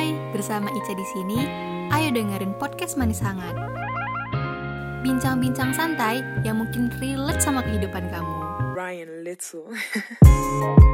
Hai, bersama Ica di sini. Ayo dengerin podcast Manis Hangat. Bincang-bincang santai yang mungkin relate sama kehidupan kamu. Ryan Little.